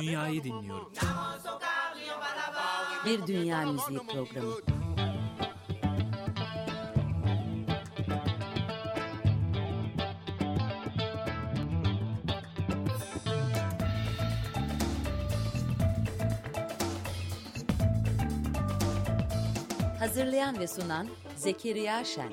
Dünyayı dinliyorum. Bir Dünya Müziği Programı. Hazırlayan ve sunan Zekeriya Şen.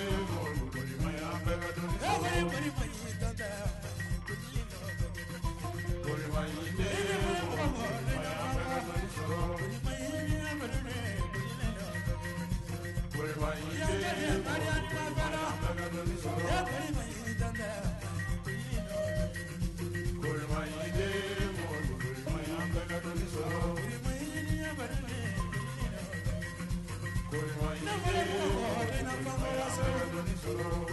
Oh.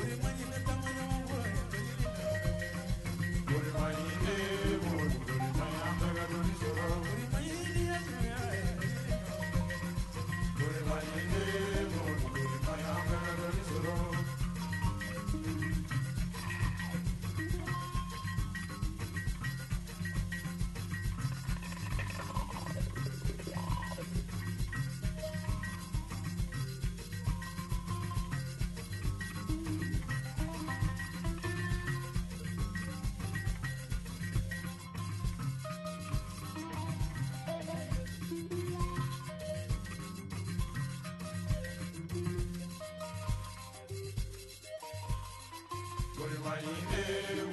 Amen.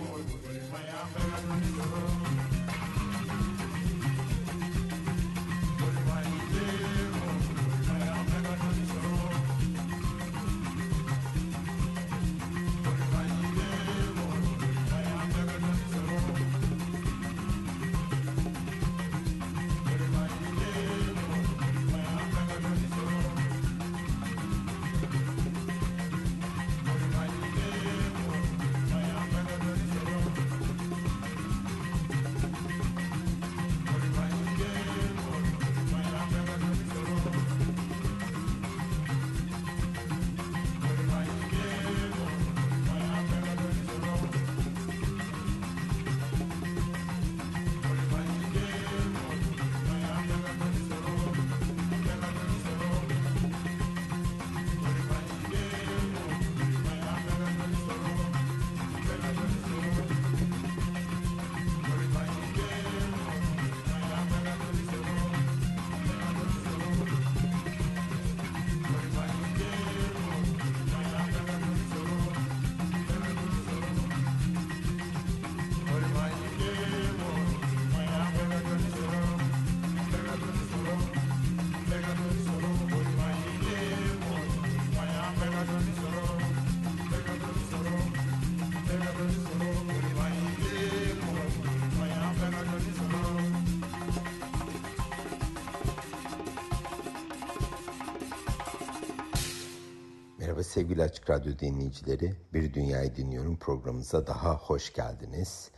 Sevgili Açık Radyo dinleyicileri. Bir Dünyayı Dinliyorum programımıza daha hoş geldiniz.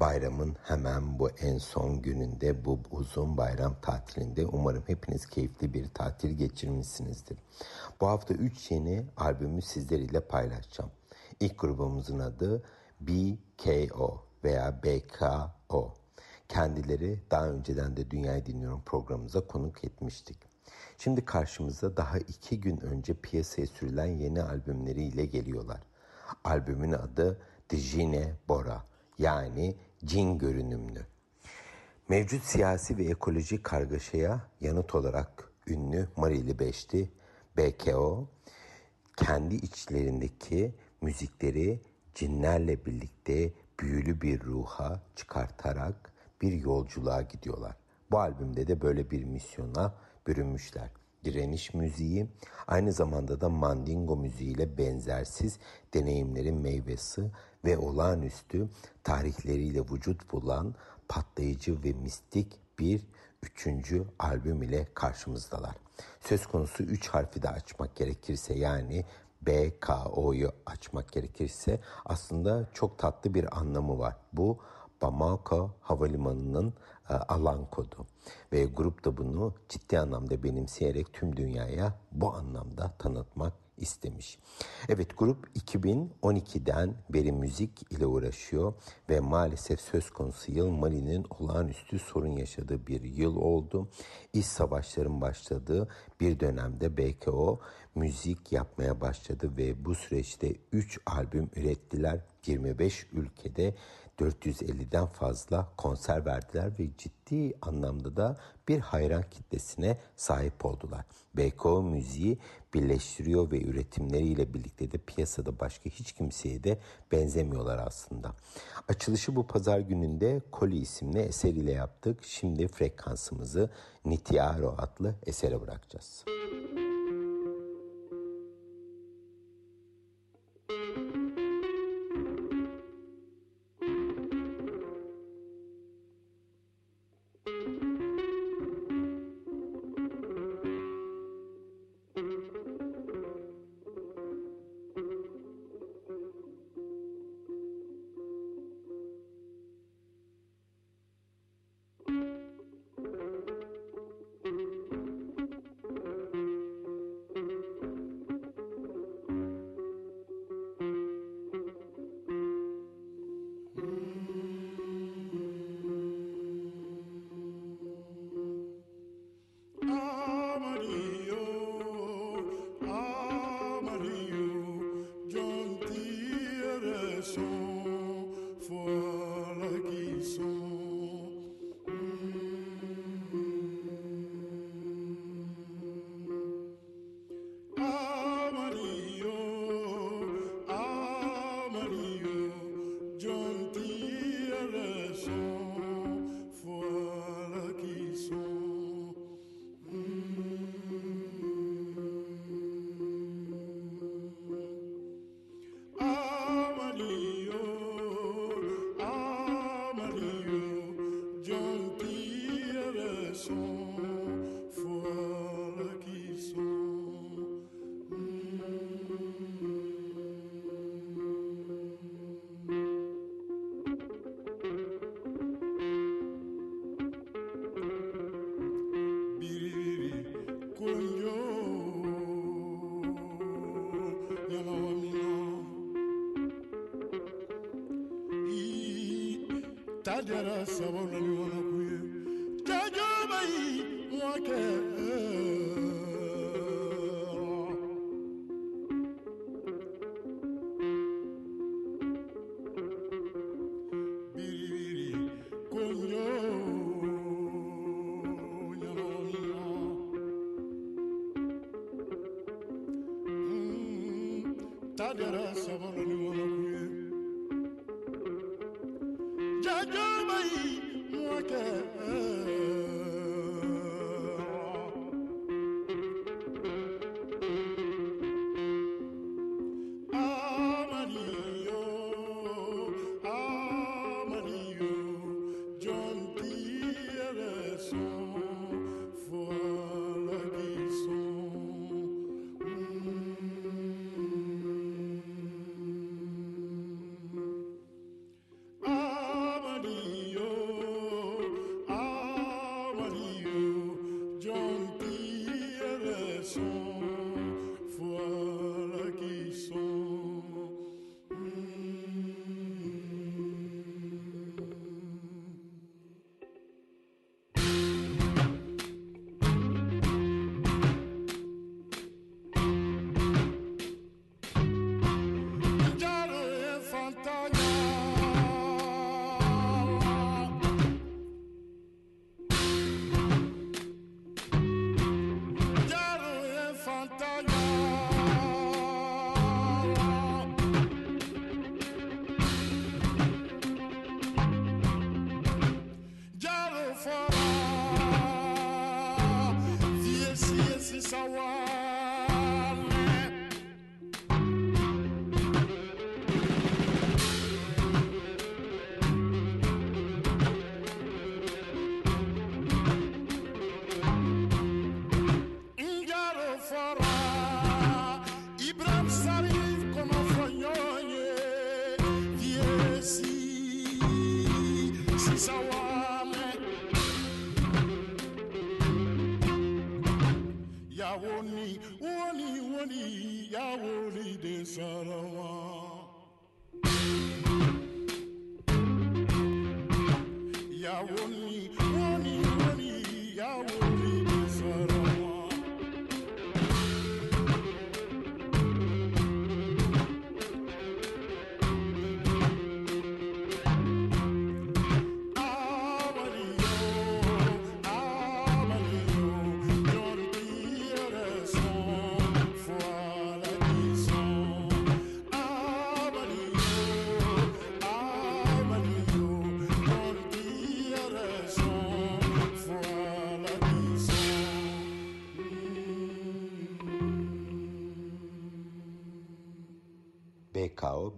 Bayramın hemen bu en son gününde bu uzun bayram tatilinde umarım hepiniz keyifli bir tatil geçirmişsinizdir. Bu hafta 3 yeni albümü sizlerle paylaşacağım. İlk grubumuzun adı BKO veya BKO. Kendileri daha önceden de Dünyayı Dinliyorum programımıza konuk etmiştik. Şimdi karşımıza daha iki gün önce piyasaya sürülen yeni albümleriyle geliyorlar. Albümün adı Dijine Bora yani cin görünümlü. Mevcut siyasi ve ekolojik kargaşaya yanıt olarak ünlü Marili Beşti, BKO, kendi içlerindeki müzikleri cinlerle birlikte büyülü bir ruha çıkartarak bir yolculuğa gidiyorlar. Bu albümde de böyle bir misyona bürünmüşler. Direniş müziği aynı zamanda da mandingo müziğiyle benzersiz deneyimlerin meyvesi ve olağanüstü tarihleriyle vücut bulan patlayıcı ve mistik bir üçüncü albüm ile karşımızdalar. Söz konusu üç harfi de açmak gerekirse yani BKO'yu açmak gerekirse aslında çok tatlı bir anlamı var. Bu Bamako Havalimanı'nın e, alan kodu ve grup da bunu ciddi anlamda benimseyerek tüm dünyaya bu anlamda tanıtmak istemiş. Evet grup 2012'den beri müzik ile uğraşıyor ve maalesef söz konusu yıl Mali'nin olağanüstü sorun yaşadığı bir yıl oldu. İş savaşların başladığı bir dönemde BKO müzik yapmaya başladı ve bu süreçte 3 albüm ürettiler. 25 ülkede 450'den fazla konser verdiler ve ciddi anlamda da bir hayran kitlesine sahip oldular. BKO müziği birleştiriyor ve üretimleriyle birlikte de piyasada başka hiç kimseye de benzemiyorlar aslında. Açılışı bu pazar gününde Koli isimli eser ile yaptık. Şimdi frekansımızı Nitiaro adlı esere bırakacağız. Müzik sajara sabon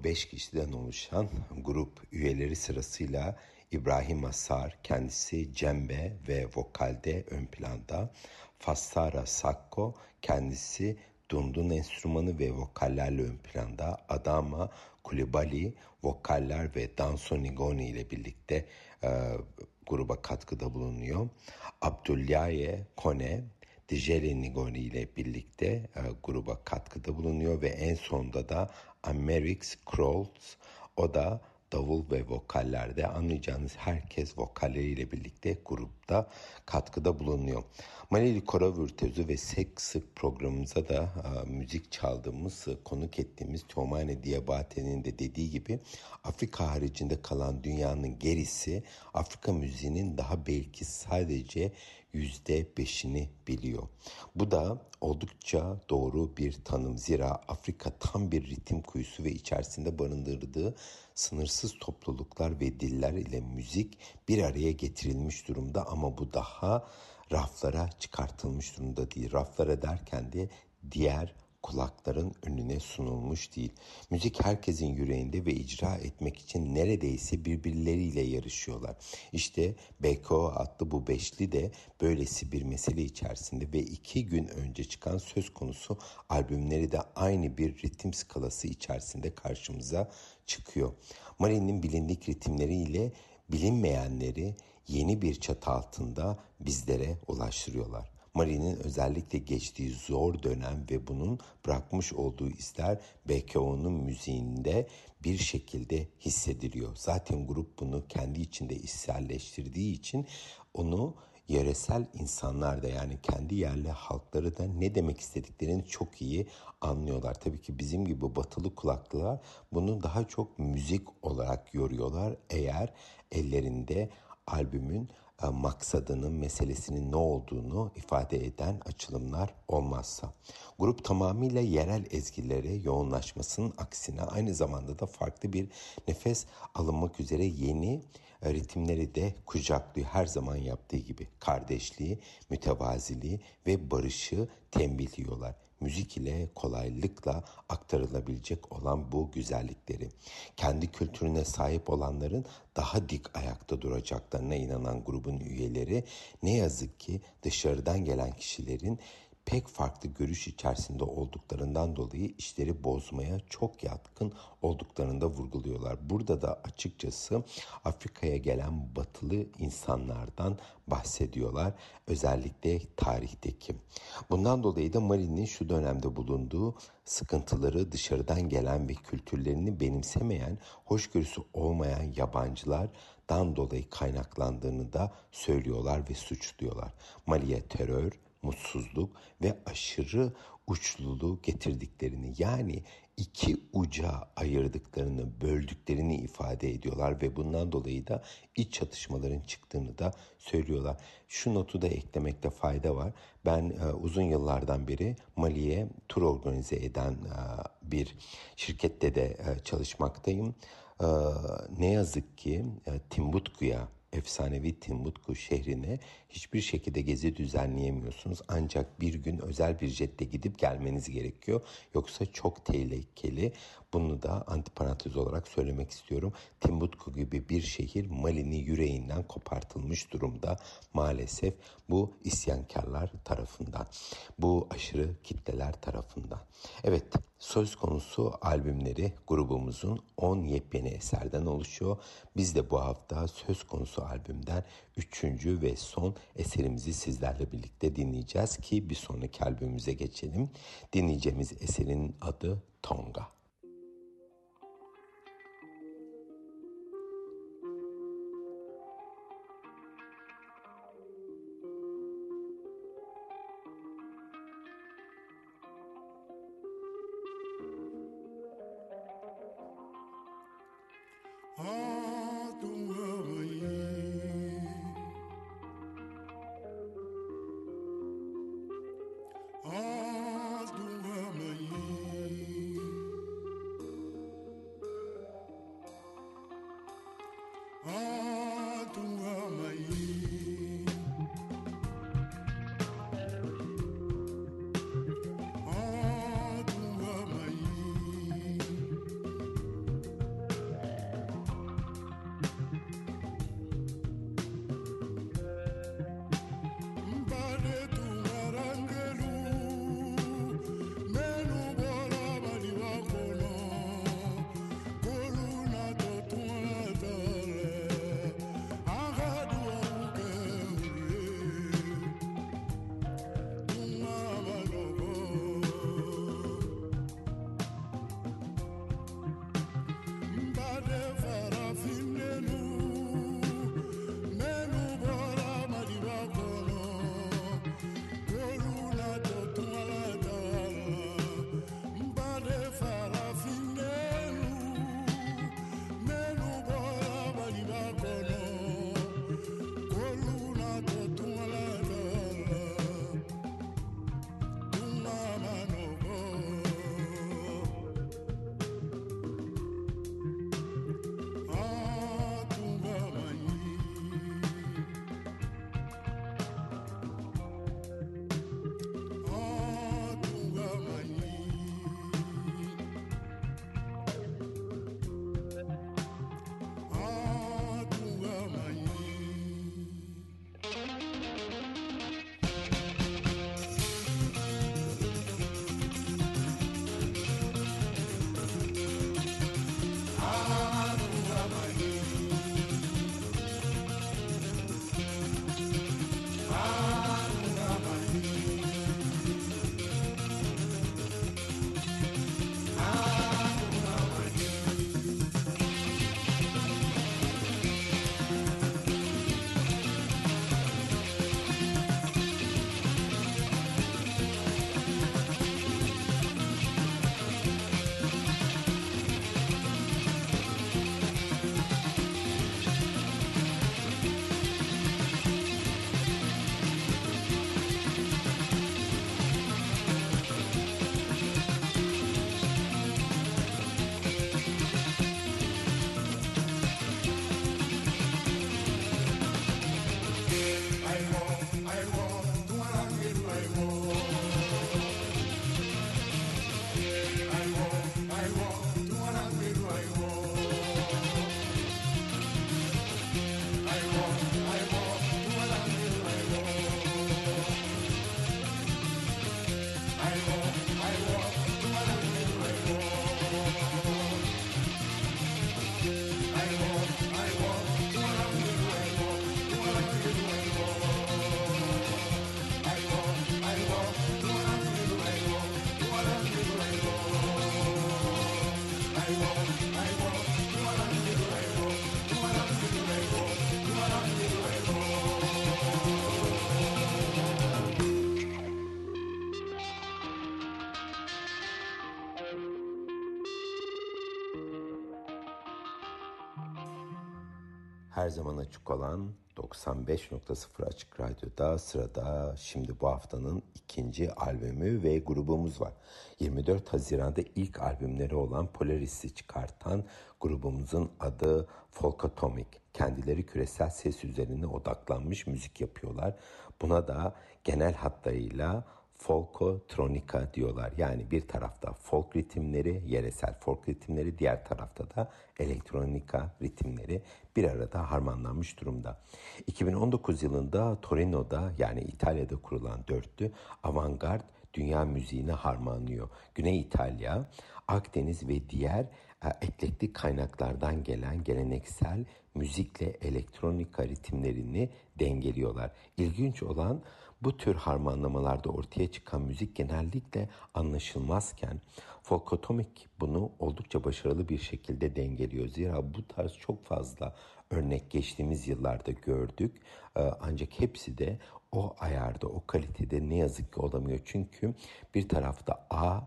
5 kişiden oluşan grup üyeleri sırasıyla İbrahim Asar kendisi cembe ve vokalde ön planda, Fassara Sakko kendisi dundun enstrümanı ve vokallerle ön planda, Adama Kulibali vokaller ve Danso Nigoni ile birlikte e, gruba katkıda bulunuyor. Abdüllaye Kone Dijeli Nigoni ile birlikte e, gruba katkıda bulunuyor ve en sonunda da Amerix Krolls o da davul ve vokallerde anlayacağınız herkes vokalleriyle birlikte grupta katkıda bulunuyor. Malili Kora Vürtözü ve Sek Sık programımıza da a, müzik çaldığımız, konuk ettiğimiz Teomane Diabate'nin de dediği gibi Afrika haricinde kalan dünyanın gerisi Afrika müziğinin daha belki sadece yüzde beşini biliyor. Bu da oldukça doğru bir tanım. Zira Afrika tam bir ritim kuyusu ve içerisinde barındırdığı sınırsız topluluklar ve diller ile müzik bir araya getirilmiş durumda ama bu daha raflara çıkartılmış durumda değil. Raflara derken de diğer kulakların önüne sunulmuş değil. Müzik herkesin yüreğinde ve icra etmek için neredeyse birbirleriyle yarışıyorlar. İşte BKO adlı bu beşli de böylesi bir mesele içerisinde ve iki gün önce çıkan söz konusu albümleri de aynı bir ritim skalası içerisinde karşımıza çıkıyor. Mari'nin bilindik ritimleriyle bilinmeyenleri yeni bir çatı altında bizlere ulaştırıyorlar. Mari'nin özellikle geçtiği zor dönem ve bunun bırakmış olduğu izler BKO'nun müziğinde bir şekilde hissediliyor. Zaten grup bunu kendi içinde içselleştirdiği için onu yöresel insanlar da yani kendi yerli halkları da ne demek istediklerini çok iyi anlıyorlar. Tabii ki bizim gibi batılı kulaklılar bunu daha çok müzik olarak yoruyorlar. Eğer ellerinde albümün maksadının, meselesinin ne olduğunu ifade eden açılımlar olmazsa. Grup tamamıyla yerel ezgilere yoğunlaşmasının aksine aynı zamanda da farklı bir nefes alınmak üzere yeni e, ritimleri de kucaklıyor. Her zaman yaptığı gibi kardeşliği, mütevaziliği ve barışı tembihliyorlar müzik ile kolaylıkla aktarılabilecek olan bu güzellikleri. Kendi kültürüne sahip olanların daha dik ayakta duracaklarına inanan grubun üyeleri ne yazık ki dışarıdan gelen kişilerin pek farklı görüş içerisinde olduklarından dolayı işleri bozmaya çok yatkın olduklarını da vurguluyorlar. Burada da açıkçası Afrika'ya gelen batılı insanlardan bahsediyorlar. Özellikle tarihteki. Bundan dolayı da Mari'nin şu dönemde bulunduğu sıkıntıları dışarıdan gelen ve kültürlerini benimsemeyen, hoşgörüsü olmayan yabancılardan dolayı kaynaklandığını da söylüyorlar ve suçluyorlar. Mali'ye terör, mutsuzluk ve aşırı uçluluğu getirdiklerini yani iki uca ayırdıklarını, böldüklerini ifade ediyorlar ve bundan dolayı da iç çatışmaların çıktığını da söylüyorlar. Şu notu da eklemekte fayda var. Ben e, uzun yıllardan beri Mali'ye tur organize eden e, bir şirkette de e, çalışmaktayım. E, ne yazık ki e, Timbuktu'ya efsanevi Timbuktu şehrine hiçbir şekilde gezi düzenleyemiyorsunuz. Ancak bir gün özel bir jette gidip gelmeniz gerekiyor. Yoksa çok tehlikeli. Bunu da antiparantez olarak söylemek istiyorum. Timbuktu gibi bir şehir Mali'nin yüreğinden kopartılmış durumda maalesef bu isyankarlar tarafından. Bu aşırı kitleler tarafından. Evet söz konusu albümleri grubumuzun 10 yepyeni eserden oluşuyor. Biz de bu hafta söz konusu albümden 3. ve son eserimizi sizlerle birlikte dinleyeceğiz ki bir sonraki albümümüze geçelim. Dinleyeceğimiz eserin adı Tonga. Her zaman açık olan 95.0 Açık Radyo'da sırada şimdi bu haftanın ikinci albümü ve grubumuz var. 24 Haziran'da ilk albümleri olan Polaris'i çıkartan grubumuzun adı Folkatomic. Kendileri küresel ses üzerine odaklanmış müzik yapıyorlar. Buna da genel hatlarıyla folkotronika diyorlar. Yani bir tarafta folk ritimleri, yeresel folk ritimleri, diğer tarafta da elektronika ritimleri bir arada harmanlanmış durumda. 2019 yılında Torino'da yani İtalya'da kurulan dörtlü avantgard dünya müziğini harmanlıyor. Güney İtalya, Akdeniz ve diğer e, eklektik kaynaklardan gelen geleneksel müzikle elektronika ritimlerini dengeliyorlar. İlginç olan bu tür harmanlamalarda ortaya çıkan müzik genellikle anlaşılmazken Folkotomik bunu oldukça başarılı bir şekilde dengeliyor. Zira bu tarz çok fazla örnek geçtiğimiz yıllarda gördük. Ee, ancak hepsi de o ayarda, o kalitede ne yazık ki olamıyor. Çünkü bir tarafta A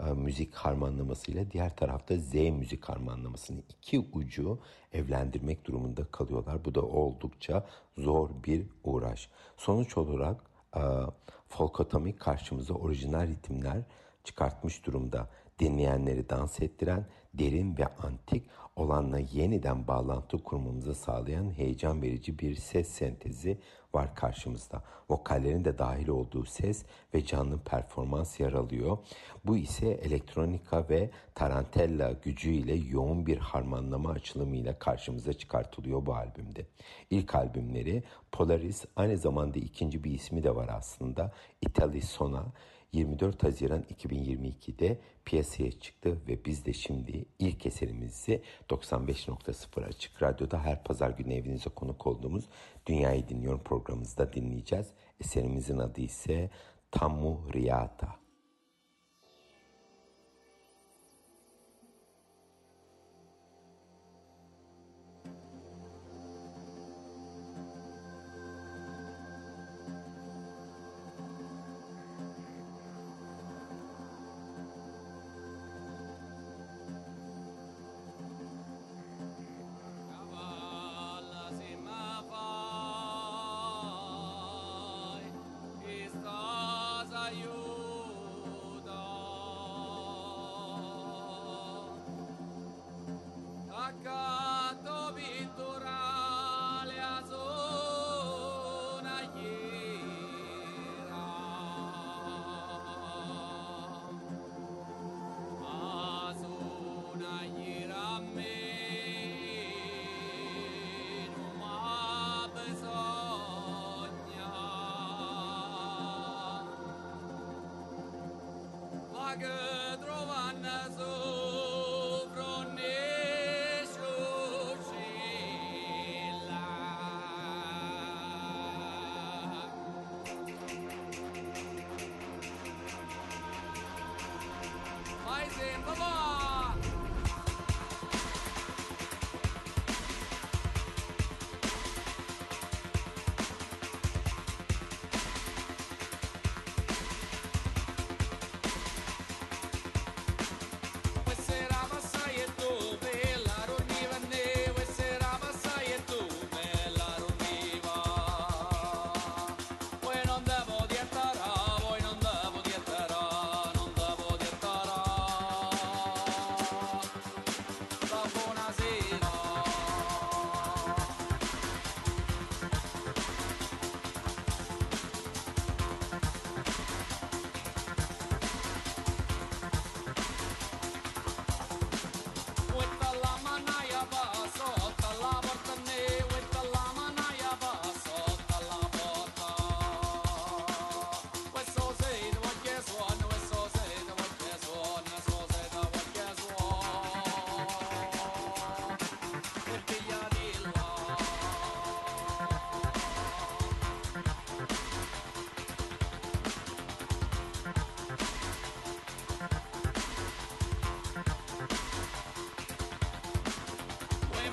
e, müzik harmanlamasıyla diğer tarafta Z müzik harmanlamasını iki ucu evlendirmek durumunda kalıyorlar. Bu da oldukça zor bir uğraş. Sonuç olarak e, folkotomik karşımıza orijinal ritimler çıkartmış durumda. Dinleyenleri dans ettiren, derin ve antik olanla yeniden bağlantı kurmamızı sağlayan heyecan verici bir ses sentezi var karşımızda. Vokallerin de dahil olduğu ses ve canlı performans yer alıyor. Bu ise elektronika ve tarantella gücüyle yoğun bir harmanlama açılımıyla karşımıza çıkartılıyor bu albümde. İlk albümleri Polaris aynı zamanda ikinci bir ismi de var aslında. Italy Sona 24 Haziran 2022'de piyasaya çıktı ve biz de şimdi ilk eserimizi 95.0 Açık Radyo'da her pazar günü evinize konuk olduğumuz Dünyayı Dinliyorum programımızda dinleyeceğiz. Eserimizin adı ise Tamu Riyata.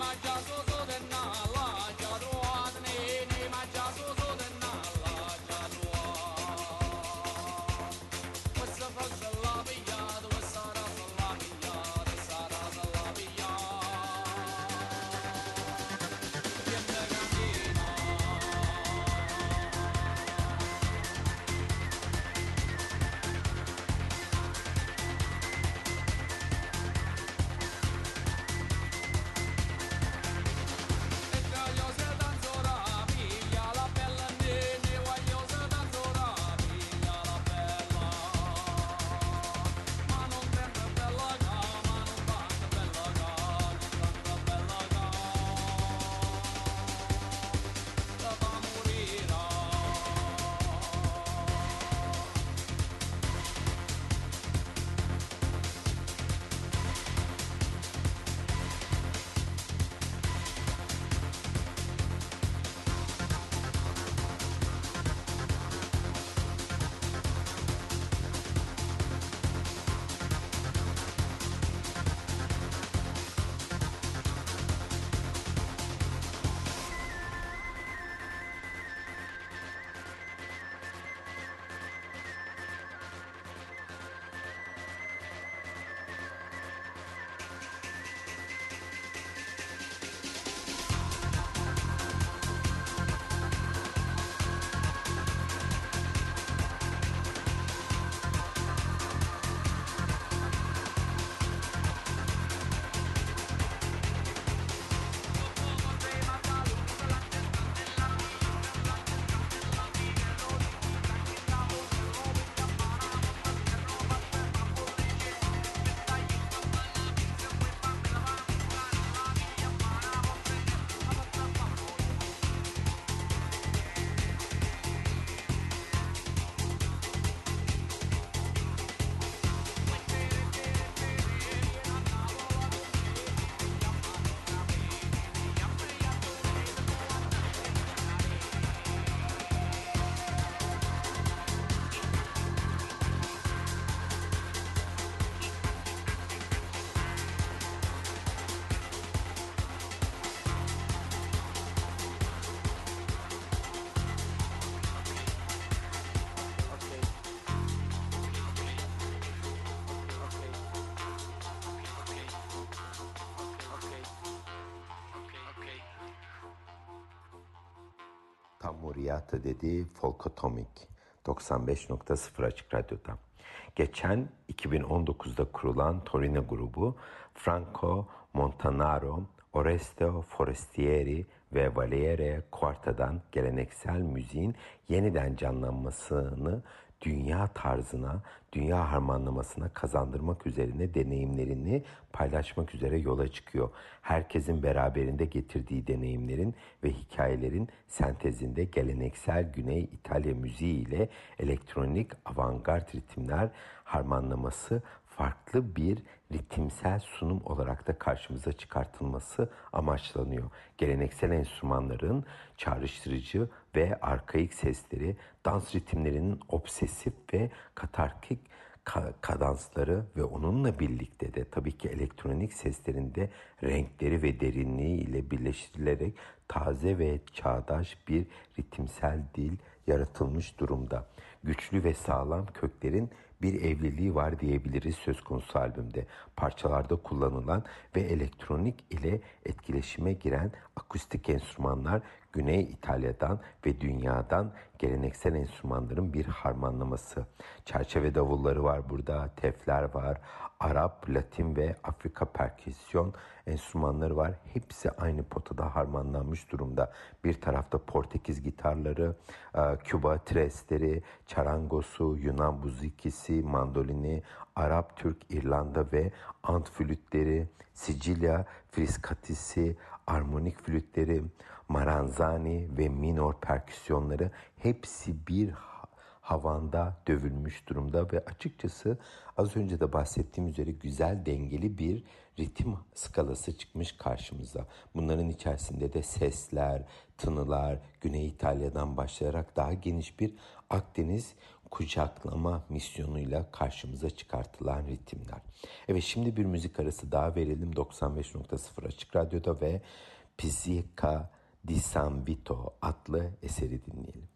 my God. Tamuriyata dedi Folkotomik 95.0 Açık Radyo'da. Geçen 2019'da kurulan Torino grubu Franco Montanaro, Oreste Forestieri ve Valiere Quarta'dan geleneksel müziğin yeniden canlanmasını dünya tarzına, dünya harmanlamasına kazandırmak üzerine deneyimlerini paylaşmak üzere yola çıkıyor. Herkesin beraberinde getirdiği deneyimlerin ve hikayelerin sentezinde geleneksel Güney İtalya müziği ile elektronik avantgard ritimler harmanlaması farklı bir ritimsel sunum olarak da karşımıza çıkartılması amaçlanıyor. Geleneksel enstrümanların çağrıştırıcı ve arkaik sesleri, dans ritimlerinin obsesif ve katarkik kadansları ve onunla birlikte de tabii ki elektronik seslerinde renkleri ve derinliği ile birleştirilerek taze ve çağdaş bir ritimsel dil yaratılmış durumda. Güçlü ve sağlam köklerin bir evliliği var diyebiliriz söz konusu albümde. Parçalarda kullanılan ve elektronik ile etkileşime giren akustik enstrümanlar Güney İtalya'dan ve dünyadan geleneksel enstrümanların bir harmanlaması. Çerçeve davulları var burada, tefler var, Arap, Latin ve Afrika perküsyon enstrümanları var. Hepsi aynı potada harmanlanmış durumda. Bir tarafta Portekiz gitarları, e, Küba tresleri, çarangosu, Yunan muzikisi, mandolini, Arap, Türk, İrlanda ve ant flütleri, Sicilya friskatisi, armonik flütleri, maranzani ve minor perküsyonları hepsi bir havanda dövülmüş durumda ve açıkçası az önce de bahsettiğim üzere güzel dengeli bir ritim skalası çıkmış karşımıza. Bunların içerisinde de sesler, tınılar, Güney İtalya'dan başlayarak daha geniş bir Akdeniz kucaklama misyonuyla karşımıza çıkartılan ritimler. Evet şimdi bir müzik arası daha verelim 95.0 Açık Radyo'da ve Pizzica di San Vito adlı eseri dinleyelim.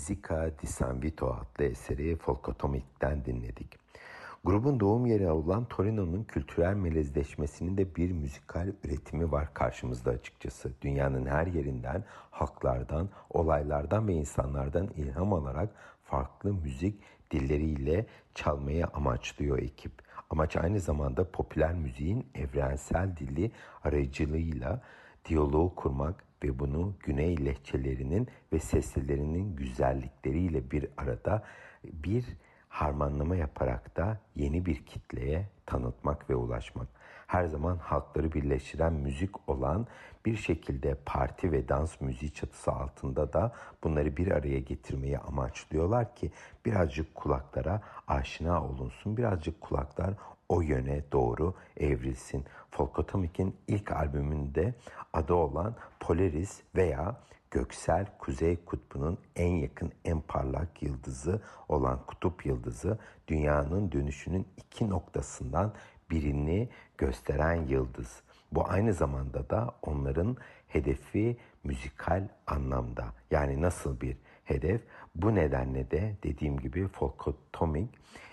Fisica di San Vito adlı eseri Folkotomik'ten dinledik. Grubun doğum yeri olan Torino'nun kültürel melezleşmesinin de bir müzikal üretimi var karşımızda açıkçası. Dünyanın her yerinden, halklardan, olaylardan ve insanlardan ilham alarak farklı müzik dilleriyle çalmayı amaçlıyor ekip. Amaç aynı zamanda popüler müziğin evrensel dili aracılığıyla diyaloğu kurmak ve bunu güney lehçelerinin ve seslerinin güzellikleriyle bir arada bir harmanlama yaparak da yeni bir kitleye tanıtmak ve ulaşmak. Her zaman halkları birleştiren müzik olan bir şekilde parti ve dans müziği çatısı altında da bunları bir araya getirmeyi amaçlıyorlar ki birazcık kulaklara aşina olunsun, birazcık kulaklar o yöne doğru evrilsin. Folkotomik'in ilk albümünde adı olan Polaris veya göksel kuzey kutbunun en yakın en parlak yıldızı olan kutup yıldızı dünyanın dönüşünün iki noktasından birini gösteren yıldız. Bu aynı zamanda da onların hedefi müzikal anlamda. Yani nasıl bir hedef? Bu nedenle de dediğim gibi Folkotomik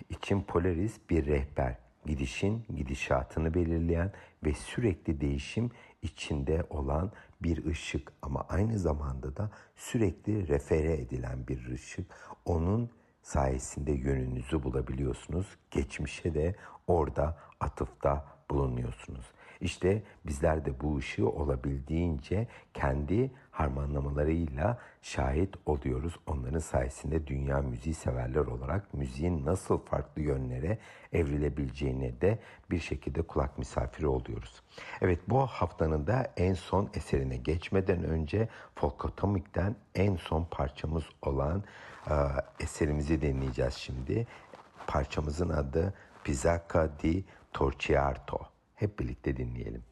için Polaris bir rehber gidişin gidişatını belirleyen ve sürekli değişim içinde olan bir ışık ama aynı zamanda da sürekli refere edilen bir ışık. Onun sayesinde yönünüzü bulabiliyorsunuz. Geçmişe de orada atıfta bulunuyorsunuz. İşte bizler de bu ışığı olabildiğince kendi harmanlamalarıyla şahit oluyoruz. Onların sayesinde dünya müziği severler olarak müziğin nasıl farklı yönlere evrilebileceğine de bir şekilde kulak misafiri oluyoruz. Evet bu haftanın da en son eserine geçmeden önce Folkotomik'ten en son parçamız olan e, eserimizi dinleyeceğiz şimdi. Parçamızın adı Pizzacca di Torciarto. Hep birlikte dinleyelim.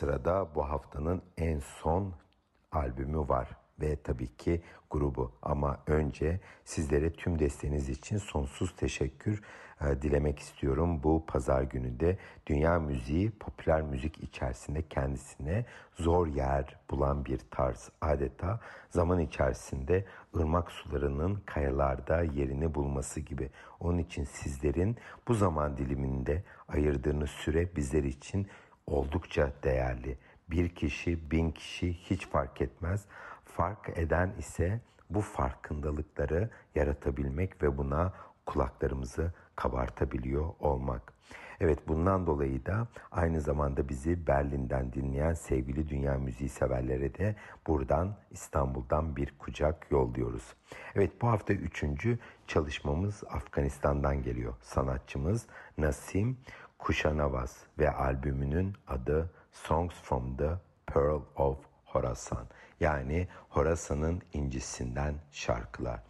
Sırada bu haftanın en son albümü var ve tabii ki grubu. Ama önce sizlere tüm desteğiniz için sonsuz teşekkür e, dilemek istiyorum. Bu pazar günü de dünya müziği popüler müzik içerisinde kendisine zor yer bulan bir tarz. Adeta zaman içerisinde ırmak sularının kayalarda yerini bulması gibi. Onun için sizlerin bu zaman diliminde ayırdığınız süre bizler için oldukça değerli. Bir kişi, bin kişi hiç fark etmez. Fark eden ise bu farkındalıkları yaratabilmek ve buna kulaklarımızı kabartabiliyor olmak. Evet bundan dolayı da aynı zamanda bizi Berlin'den dinleyen sevgili dünya müziği severlere de buradan İstanbul'dan bir kucak yolluyoruz. Evet bu hafta üçüncü çalışmamız Afganistan'dan geliyor. Sanatçımız Nasim Kuşanavaz ve albümünün adı Songs from the Pearl of Horasan yani Horasan'ın incisinden şarkılar.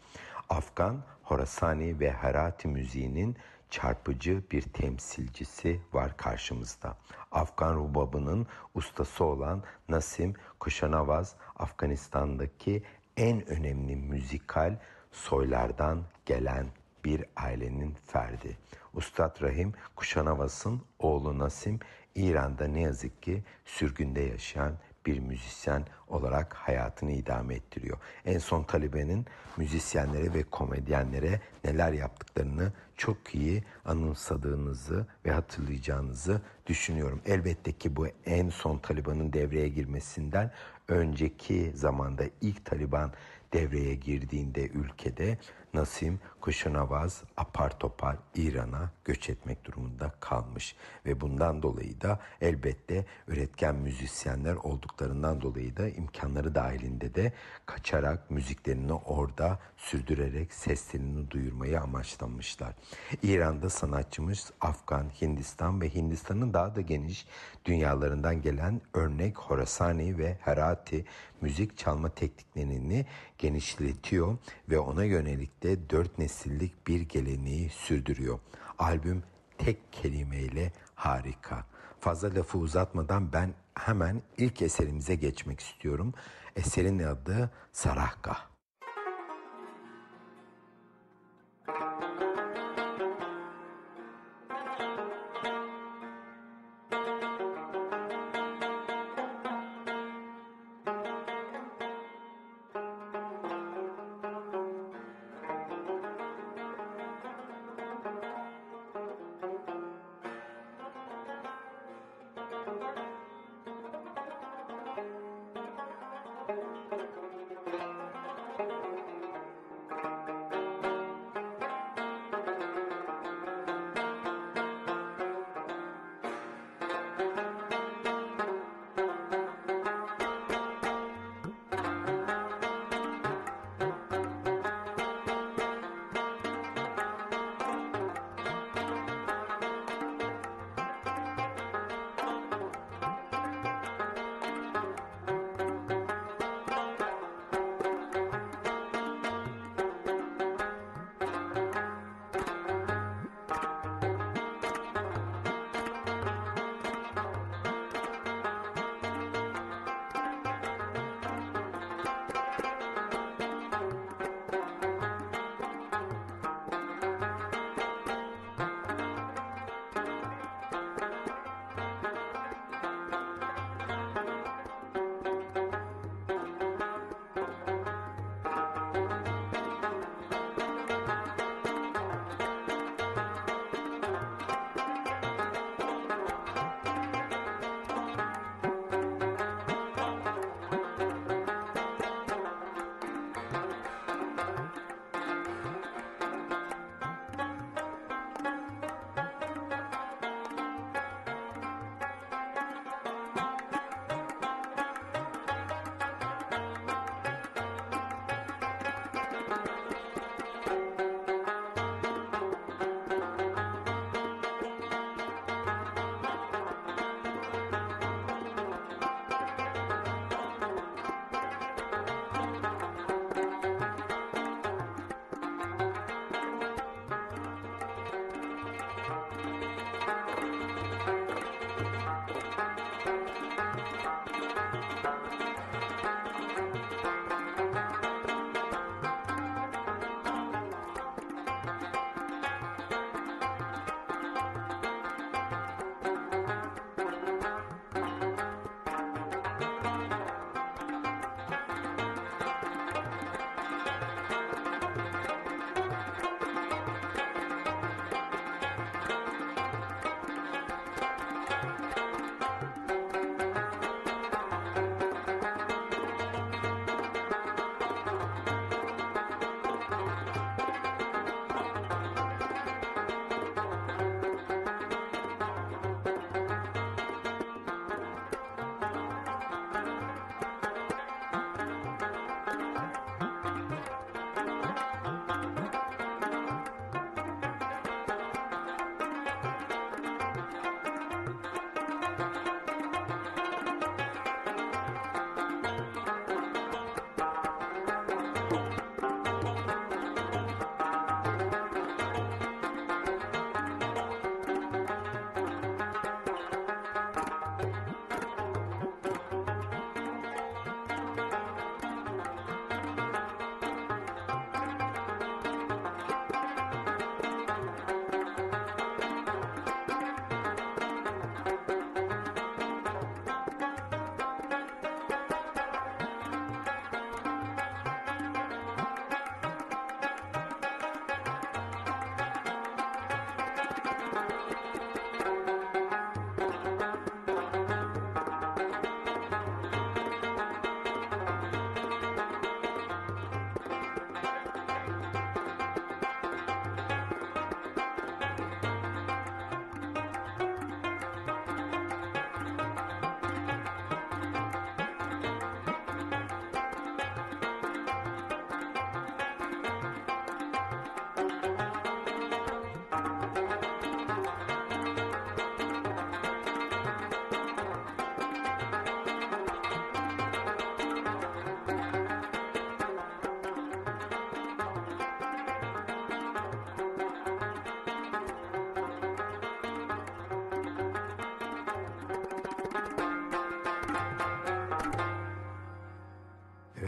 Afgan, Horasani ve Herati müziğinin çarpıcı bir temsilcisi var karşımızda. Afgan rubabının ustası olan Nasim Kuşanavaz, Afganistan'daki en önemli müzikal soylardan gelen bir ailenin ferdi. Ustad Rahim Kuşanavaz'ın oğlu Nasim, İran'da ne yazık ki sürgünde yaşayan bir müzisyen olarak hayatını idame ettiriyor. En son Taliban'ın müzisyenlere ve komedyenlere neler yaptıklarını çok iyi anımsadığınızı ve hatırlayacağınızı düşünüyorum. Elbette ki bu en son Taliban'ın devreye girmesinden önceki zamanda ilk Taliban devreye girdiğinde ülkede Nasim Kuşunavaz apar topar İran'a göç etmek durumunda kalmış. Ve bundan dolayı da elbette üretken müzisyenler olduklarından dolayı da imkanları dahilinde de kaçarak müziklerini orada sürdürerek seslerini duyurmayı amaçlamışlar. İran'da sanatçımız Afgan, Hindistan ve Hindistan'ın daha da geniş dünyalarından gelen örnek Horasani ve Herati müzik çalma tekniklerini genişletiyor ve ona yönelik de dört nesillik bir geleneği sürdürüyor. Albüm tek kelimeyle harika. Fazla lafı uzatmadan ben hemen ilk eserimize geçmek istiyorum. Eserin adı Sarahka.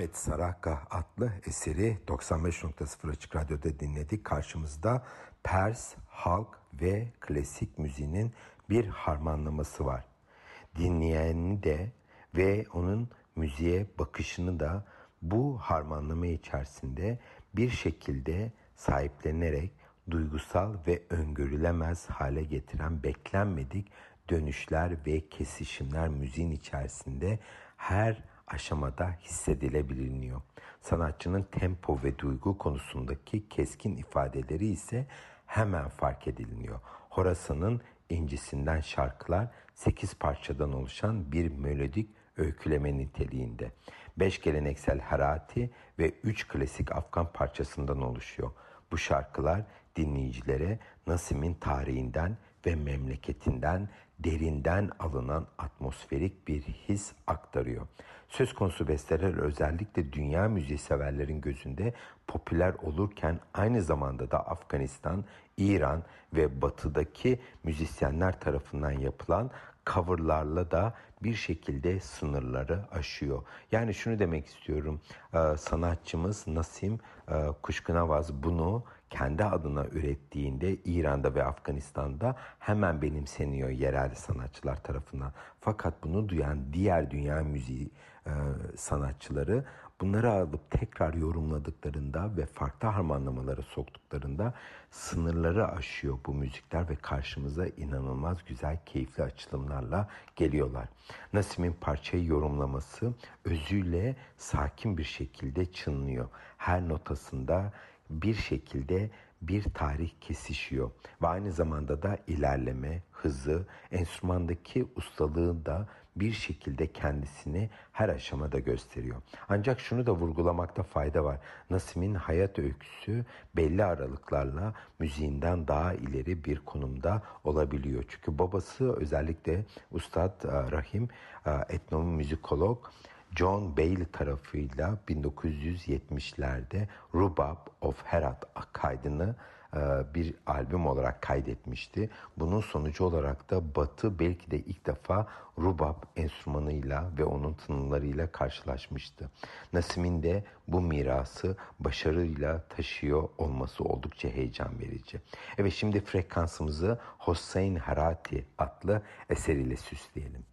Evet Saraka adlı eseri 95.0 Açık Radyo'da dinledik. Karşımızda Pers, halk ve klasik müziğinin bir harmanlaması var. Dinleyeni de ve onun müziğe bakışını da bu harmanlama içerisinde bir şekilde sahiplenerek duygusal ve öngörülemez hale getiren beklenmedik dönüşler ve kesişimler müziğin içerisinde her aşamada hissedilebiliyor. Sanatçının tempo ve duygu konusundaki keskin ifadeleri ise hemen fark ediliyor. Horasa'nın incisinden şarkılar 8 parçadan oluşan bir melodik öyküleme niteliğinde. 5 geleneksel Harati ve 3 klasik Afgan parçasından oluşuyor. Bu şarkılar dinleyicilere Nasim'in tarihinden ve memleketinden derinden alınan atmosferik bir his aktarıyor. Söz konusu besteler özellikle dünya müziği severlerin gözünde popüler olurken aynı zamanda da Afganistan, İran ve batıdaki müzisyenler tarafından yapılan coverlarla da bir şekilde sınırları aşıyor. Yani şunu demek istiyorum. Sanatçımız Nasim Kuşkunavaz bunu kendi adına ürettiğinde İran'da ve Afganistan'da hemen benimseniyor yerel sanatçılar tarafından. Fakat bunu duyan diğer dünya müziği e, sanatçıları bunları alıp tekrar yorumladıklarında ve farklı harmanlamalara soktuklarında sınırları aşıyor bu müzikler ve karşımıza inanılmaz güzel, keyifli açılımlarla geliyorlar. Nasim'in parçayı yorumlaması özüyle sakin bir şekilde çınlıyor. Her notasında bir şekilde bir tarih kesişiyor ve aynı zamanda da ilerleme, hızı, enstrümandaki ustalığı da bir şekilde kendisini her aşamada gösteriyor. Ancak şunu da vurgulamakta fayda var. Nasim'in hayat öyküsü belli aralıklarla müziğinden daha ileri bir konumda olabiliyor. Çünkü babası özellikle Ustad e, Rahim e, etnomüzikolog John Bailey tarafıyla 1970'lerde Rubab of Herat kaydını e, bir albüm olarak kaydetmişti. Bunun sonucu olarak da Batı belki de ilk defa rubab enstrümanıyla ve onun tınılarıyla karşılaşmıştı. Nasim'in de bu mirası başarıyla taşıyor olması oldukça heyecan verici. Evet şimdi frekansımızı Hossein Harati adlı eseriyle süsleyelim.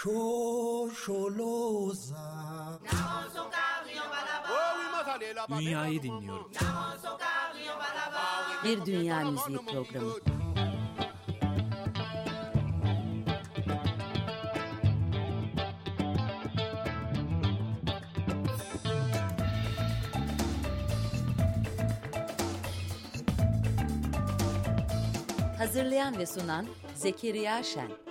شور شلو زن Dünyayı dinliyorum. Bir Dünya Müziği Programı. Hazırlayan ve sunan Zekeriya Şen.